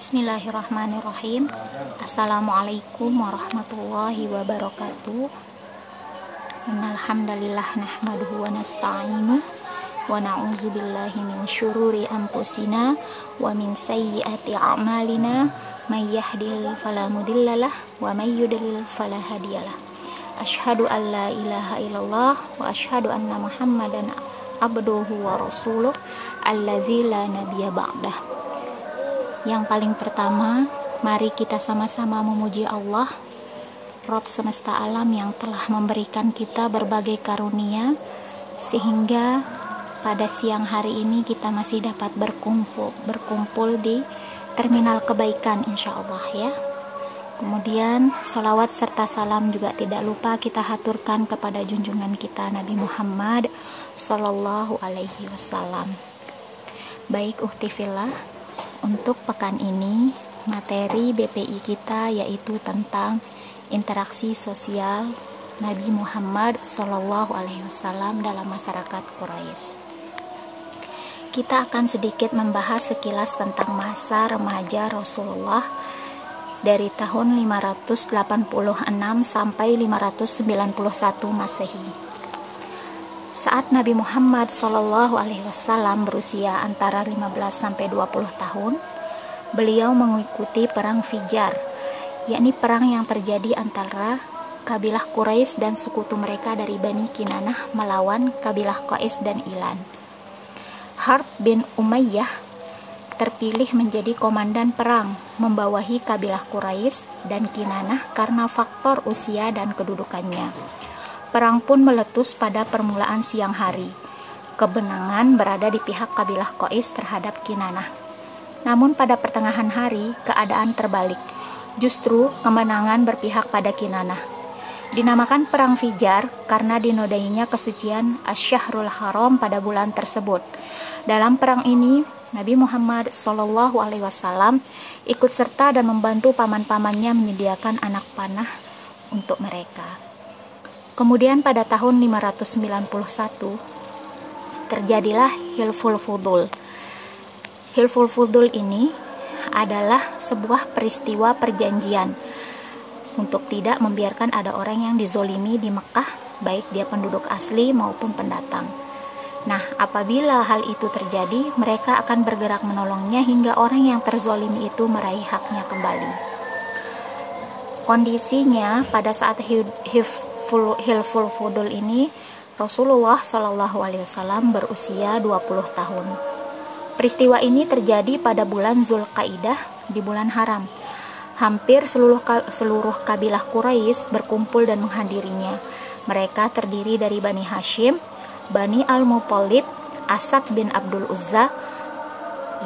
Bismillahirrahmanirrahim. Assalamualaikum warahmatullahi wabarakatuh. Innalhamdalillah nahmaduhu wa nasta'inu Wa na'udzu billahi min syururi anfusina Wa min sayyiati a'malina. May yahdil falamudillalah Wa may yudlil Ashhadu an la ilaha illallah Wa ashhadu anna muhammadan abduhu wa rasuluh. Allazi la nabiya ba'dah yang paling pertama, mari kita sama-sama memuji Allah, Rob semesta alam yang telah memberikan kita berbagai karunia, sehingga pada siang hari ini kita masih dapat berkumpul, berkumpul di terminal kebaikan insya Allah ya. Kemudian salawat serta salam juga tidak lupa kita haturkan kepada junjungan kita Nabi Muhammad Sallallahu Alaihi Wasallam. Baik uhtifillah, untuk pekan ini, materi BPI kita yaitu tentang interaksi sosial Nabi Muhammad Wasallam dalam masyarakat Quraisy. Kita akan sedikit membahas sekilas tentang masa remaja Rasulullah dari tahun 586 sampai 591 Masehi. Saat Nabi Muhammad Shallallahu Alaihi Wasallam berusia antara 15 sampai 20 tahun, beliau mengikuti perang Fijar, yakni perang yang terjadi antara kabilah Quraisy dan sekutu mereka dari Bani Kinanah melawan kabilah Qais dan Ilan. Harb bin Umayyah terpilih menjadi komandan perang membawahi kabilah Quraisy dan Kinanah karena faktor usia dan kedudukannya. Perang pun meletus pada permulaan siang hari. Kebenangan berada di pihak kabilah Qais terhadap Kinanah. Namun pada pertengahan hari, keadaan terbalik. Justru kemenangan berpihak pada Kinanah. Dinamakan Perang Fijar karena dinodainya kesucian Asyahrul Haram pada bulan tersebut. Dalam perang ini, Nabi Muhammad Wasallam ikut serta dan membantu paman-pamannya menyediakan anak panah untuk mereka. Kemudian pada tahun 591 terjadilah Hilful Fudul. Hilful Fudul ini adalah sebuah peristiwa perjanjian untuk tidak membiarkan ada orang yang dizolimi di Mekah, baik dia penduduk asli maupun pendatang. Nah, apabila hal itu terjadi, mereka akan bergerak menolongnya hingga orang yang terzolimi itu meraih haknya kembali. Kondisinya pada saat Hilful Fudul ini Rasulullah Wasallam berusia 20 tahun. Peristiwa ini terjadi pada bulan Zulkaidah di bulan haram. Hampir seluruh seluruh kabilah Quraisy berkumpul dan menghadirinya. Mereka terdiri dari Bani Hashim, Bani Al-Muttalib, Asad bin Abdul Uzza,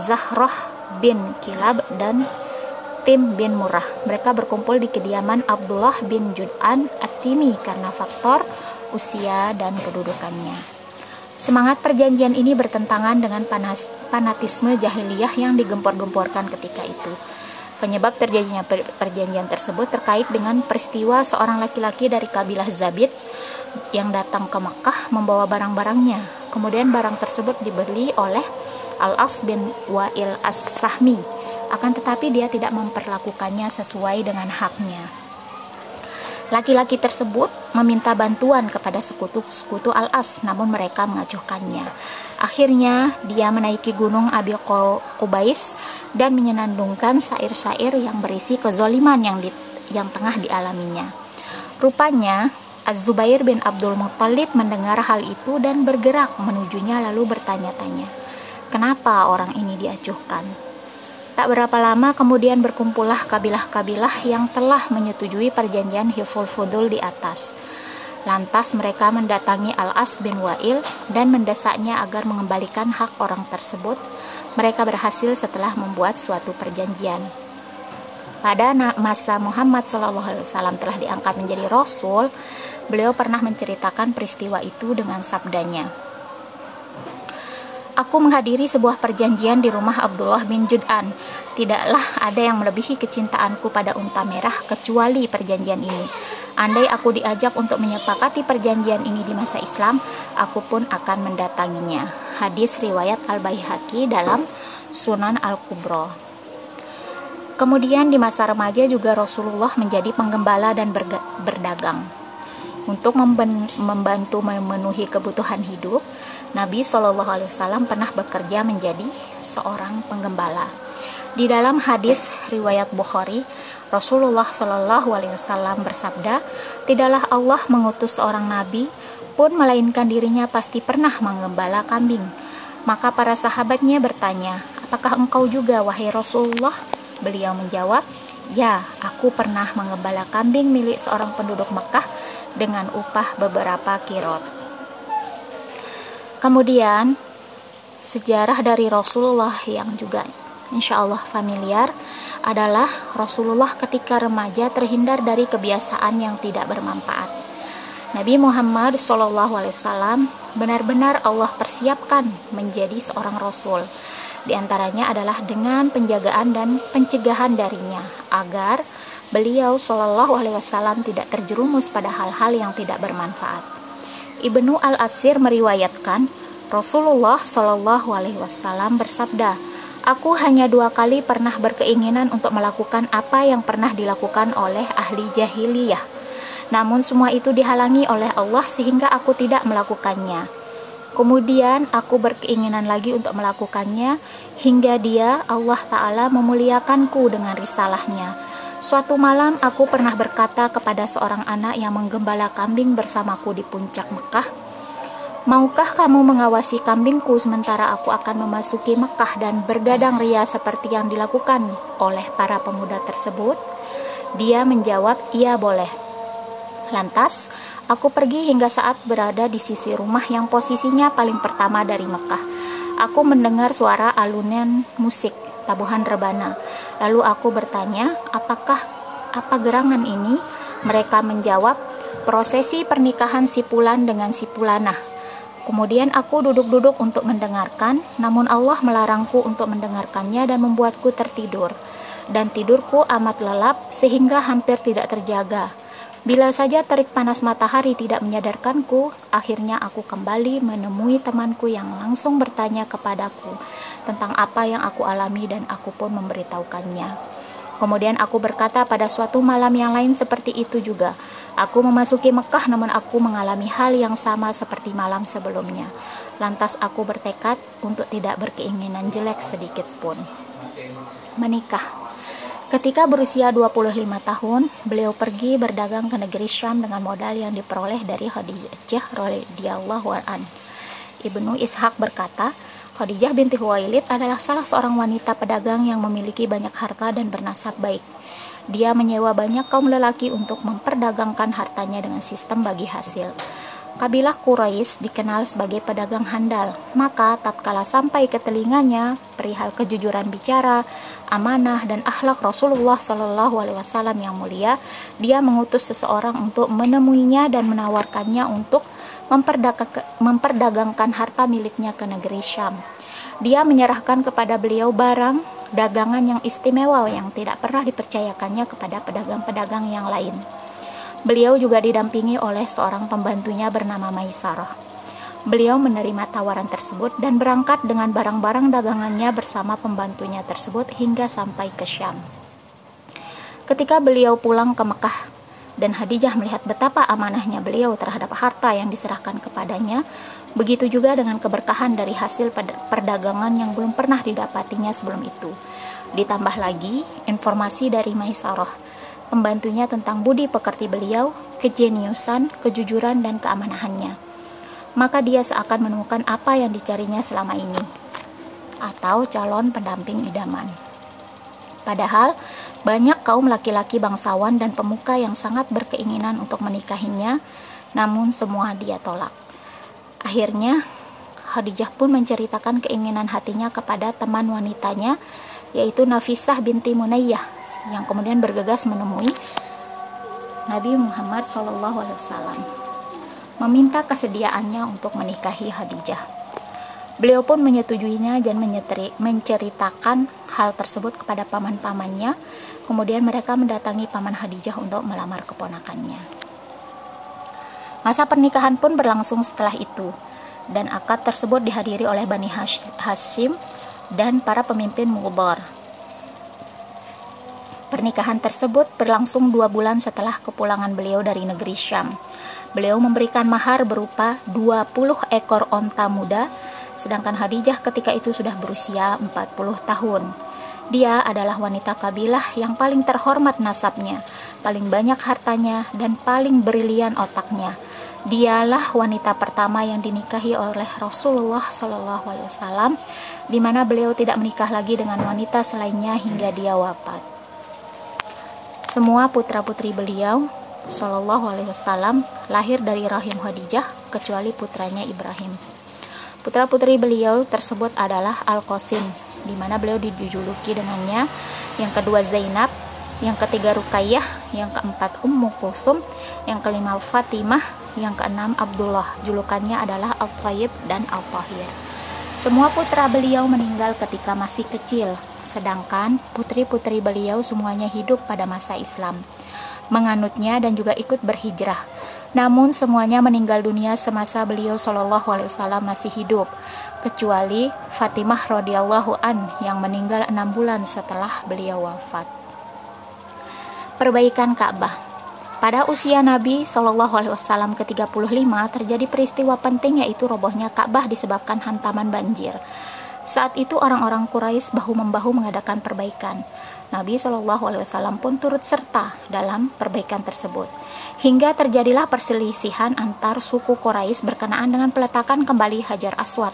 Zahrah bin Kilab dan Tim bin Murrah. Mereka berkumpul di kediaman Abdullah bin Jud'an At-Timi karena faktor usia dan kedudukannya. Semangat perjanjian ini bertentangan dengan panas, fanatisme jahiliyah yang digempor-gemporkan ketika itu. Penyebab terjadinya perjanjian tersebut terkait dengan peristiwa seorang laki-laki dari kabilah Zabid yang datang ke Makkah membawa barang-barangnya. Kemudian barang tersebut dibeli oleh Al-As bin Wa'il As-Sahmi akan tetapi dia tidak memperlakukannya sesuai dengan haknya. Laki-laki tersebut meminta bantuan kepada sekutu-sekutu Al-As, namun mereka mengacuhkannya. Akhirnya, dia menaiki gunung Abi Qubais dan menyenandungkan syair-syair yang berisi kezoliman yang di, yang tengah dialaminya. Rupanya, Az-Zubair bin Abdul Muttalib mendengar hal itu dan bergerak menujunya lalu bertanya-tanya, kenapa orang ini diacuhkan? Tak berapa lama kemudian berkumpullah kabilah-kabilah yang telah menyetujui perjanjian Hiful Fudul di atas. Lantas mereka mendatangi Al-As bin Wa'il dan mendesaknya agar mengembalikan hak orang tersebut. Mereka berhasil setelah membuat suatu perjanjian. Pada masa Muhammad SAW telah diangkat menjadi Rasul, beliau pernah menceritakan peristiwa itu dengan sabdanya. Aku menghadiri sebuah perjanjian di rumah Abdullah bin Jud'an. Tidaklah ada yang melebihi kecintaanku pada unta merah kecuali perjanjian ini. Andai aku diajak untuk menyepakati perjanjian ini di masa Islam, aku pun akan mendatanginya. Hadis riwayat Al-Baihaqi dalam Sunan Al-Kubro. Kemudian di masa remaja juga Rasulullah menjadi penggembala dan berdagang. Untuk membantu memenuhi kebutuhan hidup, Nabi Shallallahu Alaihi Wasallam pernah bekerja menjadi seorang penggembala. Di dalam hadis riwayat Bukhari, Rasulullah Shallallahu Alaihi Wasallam bersabda, tidaklah Allah mengutus seorang nabi pun melainkan dirinya pasti pernah menggembala kambing. Maka para sahabatnya bertanya, apakah engkau juga wahai Rasulullah? Beliau menjawab, "Ya, aku pernah mengembala kambing milik seorang penduduk Mekah dengan upah beberapa kirot." Kemudian, sejarah dari Rasulullah yang juga insya Allah familiar adalah Rasulullah ketika remaja terhindar dari kebiasaan yang tidak bermanfaat. Nabi Muhammad SAW benar-benar Allah persiapkan menjadi seorang Rasul di antaranya adalah dengan penjagaan dan pencegahan darinya agar beliau Shallallahu Alaihi Wasallam tidak terjerumus pada hal-hal yang tidak bermanfaat. Ibnu Al Asir meriwayatkan Rasulullah Shallallahu Alaihi Wasallam bersabda, Aku hanya dua kali pernah berkeinginan untuk melakukan apa yang pernah dilakukan oleh ahli jahiliyah. Namun semua itu dihalangi oleh Allah sehingga aku tidak melakukannya. Kemudian aku berkeinginan lagi untuk melakukannya hingga dia Allah Ta'ala memuliakanku dengan risalahnya. Suatu malam aku pernah berkata kepada seorang anak yang menggembala kambing bersamaku di puncak Mekah, Maukah kamu mengawasi kambingku sementara aku akan memasuki Mekah dan bergadang ria seperti yang dilakukan oleh para pemuda tersebut? Dia menjawab, iya boleh. Lantas, Aku pergi hingga saat berada di sisi rumah yang posisinya paling pertama dari Mekah. Aku mendengar suara alunan musik tabuhan rebana. Lalu aku bertanya, apakah apa gerangan ini? Mereka menjawab, prosesi pernikahan Sipulan dengan Sipulanah. Kemudian aku duduk-duduk untuk mendengarkan, namun Allah melarangku untuk mendengarkannya dan membuatku tertidur. Dan tidurku amat lelap sehingga hampir tidak terjaga. Bila saja terik panas matahari tidak menyadarkanku, akhirnya aku kembali menemui temanku yang langsung bertanya kepadaku tentang apa yang aku alami dan aku pun memberitahukannya. Kemudian aku berkata pada suatu malam yang lain seperti itu juga. Aku memasuki Mekah namun aku mengalami hal yang sama seperti malam sebelumnya. Lantas aku bertekad untuk tidak berkeinginan jelek sedikit pun. Menikah Ketika berusia 25 tahun, beliau pergi berdagang ke negeri Syam dengan modal yang diperoleh dari Khadijah radhiyallahu an. Ibnu Ishaq berkata, Khadijah binti Huwailid adalah salah seorang wanita pedagang yang memiliki banyak harta dan bernasab baik. Dia menyewa banyak kaum lelaki untuk memperdagangkan hartanya dengan sistem bagi hasil. Kabilah Quraisy dikenal sebagai pedagang handal, maka tatkala sampai ke telinganya perihal kejujuran bicara, amanah dan akhlak Rasulullah Shallallahu Alaihi Wasallam yang mulia, dia mengutus seseorang untuk menemuinya dan menawarkannya untuk memperdagangkan harta miliknya ke negeri Syam. Dia menyerahkan kepada beliau barang dagangan yang istimewa yang tidak pernah dipercayakannya kepada pedagang-pedagang yang lain. Beliau juga didampingi oleh seorang pembantunya bernama Maisarah. Beliau menerima tawaran tersebut dan berangkat dengan barang-barang dagangannya bersama pembantunya tersebut hingga sampai ke Syam. Ketika beliau pulang ke Mekah dan Hadijah melihat betapa amanahnya beliau terhadap harta yang diserahkan kepadanya, begitu juga dengan keberkahan dari hasil perdagangan yang belum pernah didapatinya sebelum itu. Ditambah lagi informasi dari Maisarah membantunya tentang budi pekerti beliau, kejeniusan, kejujuran, dan keamanahannya. Maka dia seakan menemukan apa yang dicarinya selama ini, atau calon pendamping idaman. Padahal, banyak kaum laki-laki bangsawan dan pemuka yang sangat berkeinginan untuk menikahinya, namun semua dia tolak. Akhirnya, Khadijah pun menceritakan keinginan hatinya kepada teman wanitanya, yaitu Nafisah binti Munayyah, yang kemudian bergegas menemui Nabi Muhammad SAW meminta kesediaannya untuk menikahi Khadijah. Beliau pun menyetujuinya dan menceritakan hal tersebut kepada paman-pamannya. Kemudian mereka mendatangi paman Khadijah untuk melamar keponakannya. Masa pernikahan pun berlangsung setelah itu dan akad tersebut dihadiri oleh Bani Hashim dan para pemimpin Mudar Pernikahan tersebut berlangsung dua bulan setelah kepulangan beliau dari negeri Syam. Beliau memberikan mahar berupa 20 ekor onta muda, sedangkan Khadijah ketika itu sudah berusia 40 tahun. Dia adalah wanita kabilah yang paling terhormat nasabnya, paling banyak hartanya, dan paling brilian otaknya. Dialah wanita pertama yang dinikahi oleh Rasulullah Wasallam, di mana beliau tidak menikah lagi dengan wanita selainnya hingga dia wafat. Semua putra-putri beliau Shallallahu Alaihi Wasallam lahir dari rahim Khadijah kecuali putranya Ibrahim. Putra-putri beliau tersebut adalah Al Qasim, di mana beliau dijuluki dengannya. Yang kedua Zainab, yang ketiga Rukayyah, yang keempat Ummu Kulsum, yang kelima Fatimah, yang keenam Abdullah, julukannya adalah Al-Tayyib dan Al-Tahir. Semua putra beliau meninggal ketika masih kecil, sedangkan putri-putri beliau semuanya hidup pada masa Islam, menganutnya dan juga ikut berhijrah. Namun semuanya meninggal dunia semasa beliau Shallallahu Alaihi Wasallam masih hidup, kecuali Fatimah radhiyallahu an yang meninggal enam bulan setelah beliau wafat. Perbaikan Ka'bah pada usia Nabi Shallallahu Alaihi Wasallam ke-35 terjadi peristiwa penting yaitu robohnya Ka'bah disebabkan hantaman banjir. Saat itu orang-orang Quraisy bahu-membahu mengadakan perbaikan. Nabi Shallallahu Alaihi Wasallam pun turut serta dalam perbaikan tersebut. Hingga terjadilah perselisihan antar suku Quraisy berkenaan dengan peletakan kembali Hajar Aswad.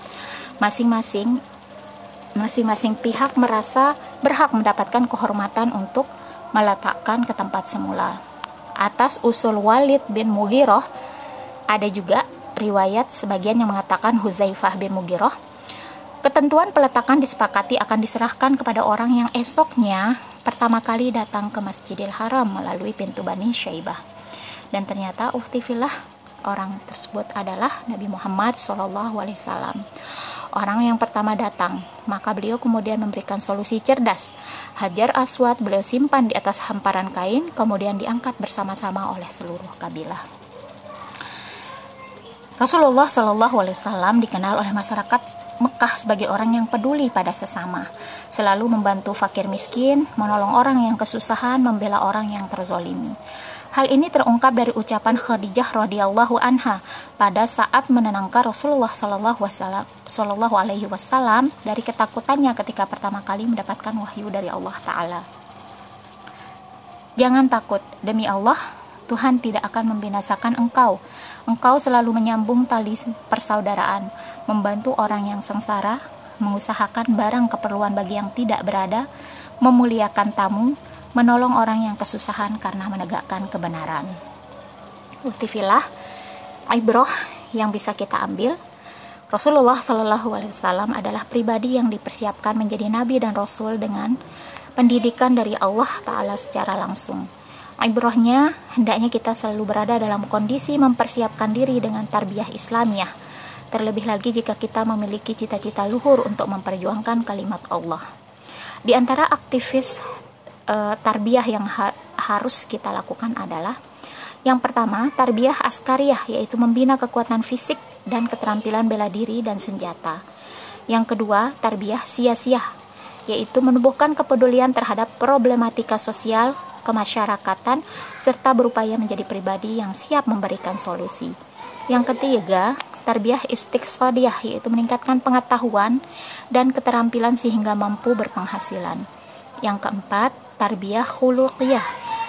Masing-masing masing-masing pihak merasa berhak mendapatkan kehormatan untuk meletakkan ke tempat semula atas usul Walid bin Mughirah. Ada juga riwayat sebagian yang mengatakan Huzaifah bin Mughirah. Ketentuan peletakan disepakati akan diserahkan kepada orang yang esoknya pertama kali datang ke Masjidil Haram melalui pintu Bani Syaibah. Dan ternyata uhtifillah orang tersebut adalah Nabi Muhammad SAW orang yang pertama datang. Maka beliau kemudian memberikan solusi cerdas. Hajar Aswad beliau simpan di atas hamparan kain, kemudian diangkat bersama-sama oleh seluruh kabilah. Rasulullah Wasallam dikenal oleh masyarakat Mekah sebagai orang yang peduli pada sesama, selalu membantu fakir miskin, menolong orang yang kesusahan, membela orang yang terzolimi. Hal ini terungkap dari ucapan Khadijah radhiyallahu anha pada saat menenangkan Rasulullah sallallahu alaihi wasallam dari ketakutannya ketika pertama kali mendapatkan wahyu dari Allah taala. Jangan takut, demi Allah, Tuhan tidak akan membinasakan engkau. Engkau selalu menyambung tali persaudaraan, membantu orang yang sengsara, mengusahakan barang keperluan bagi yang tidak berada, memuliakan tamu, menolong orang yang kesusahan karena menegakkan kebenaran. Utifilah ibroh yang bisa kita ambil. Rasulullah Shallallahu Alaihi Wasallam adalah pribadi yang dipersiapkan menjadi nabi dan rasul dengan pendidikan dari Allah Taala secara langsung. Ibrohnya hendaknya kita selalu berada dalam kondisi mempersiapkan diri dengan tarbiyah Islamiyah. Terlebih lagi jika kita memiliki cita-cita luhur untuk memperjuangkan kalimat Allah. Di antara aktivis uh, tarbiyah yang ha harus kita lakukan adalah yang pertama, tarbiyah askariyah yaitu membina kekuatan fisik dan keterampilan bela diri dan senjata. Yang kedua, tarbiyah sia-sia yaitu menumbuhkan kepedulian terhadap problematika sosial, kemasyarakatan serta berupaya menjadi pribadi yang siap memberikan solusi. Yang ketiga, tarbiyah istiqsadiyah yaitu meningkatkan pengetahuan dan keterampilan sehingga mampu berpenghasilan. Yang keempat, tarbiyah khuluqiyah,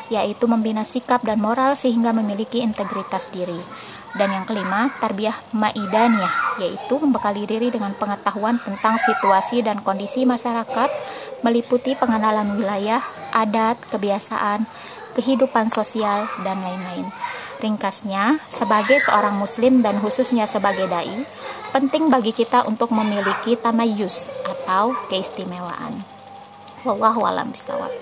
yaitu membina sikap dan moral sehingga memiliki integritas diri. Dan yang kelima, tarbiyah maidaniyah, yaitu membekali diri dengan pengetahuan tentang situasi dan kondisi masyarakat, meliputi pengenalan wilayah, adat, kebiasaan, kehidupan sosial, dan lain-lain. Ringkasnya, sebagai seorang muslim dan khususnya sebagai dai, penting bagi kita untuk memiliki tamayus atau keistimewaan. Wallahu bisawab.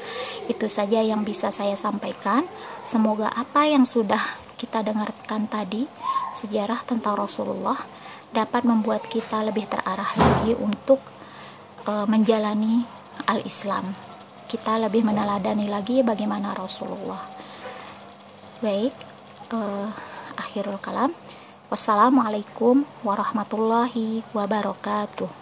Itu saja yang bisa saya sampaikan. Semoga apa yang sudah kita dengarkan tadi sejarah tentang Rasulullah dapat membuat kita lebih terarah lagi untuk uh, menjalani al-Islam. Kita lebih meneladani lagi bagaimana Rasulullah. Baik, uh, akhirul kalam. Wassalamualaikum warahmatullahi wabarakatuh.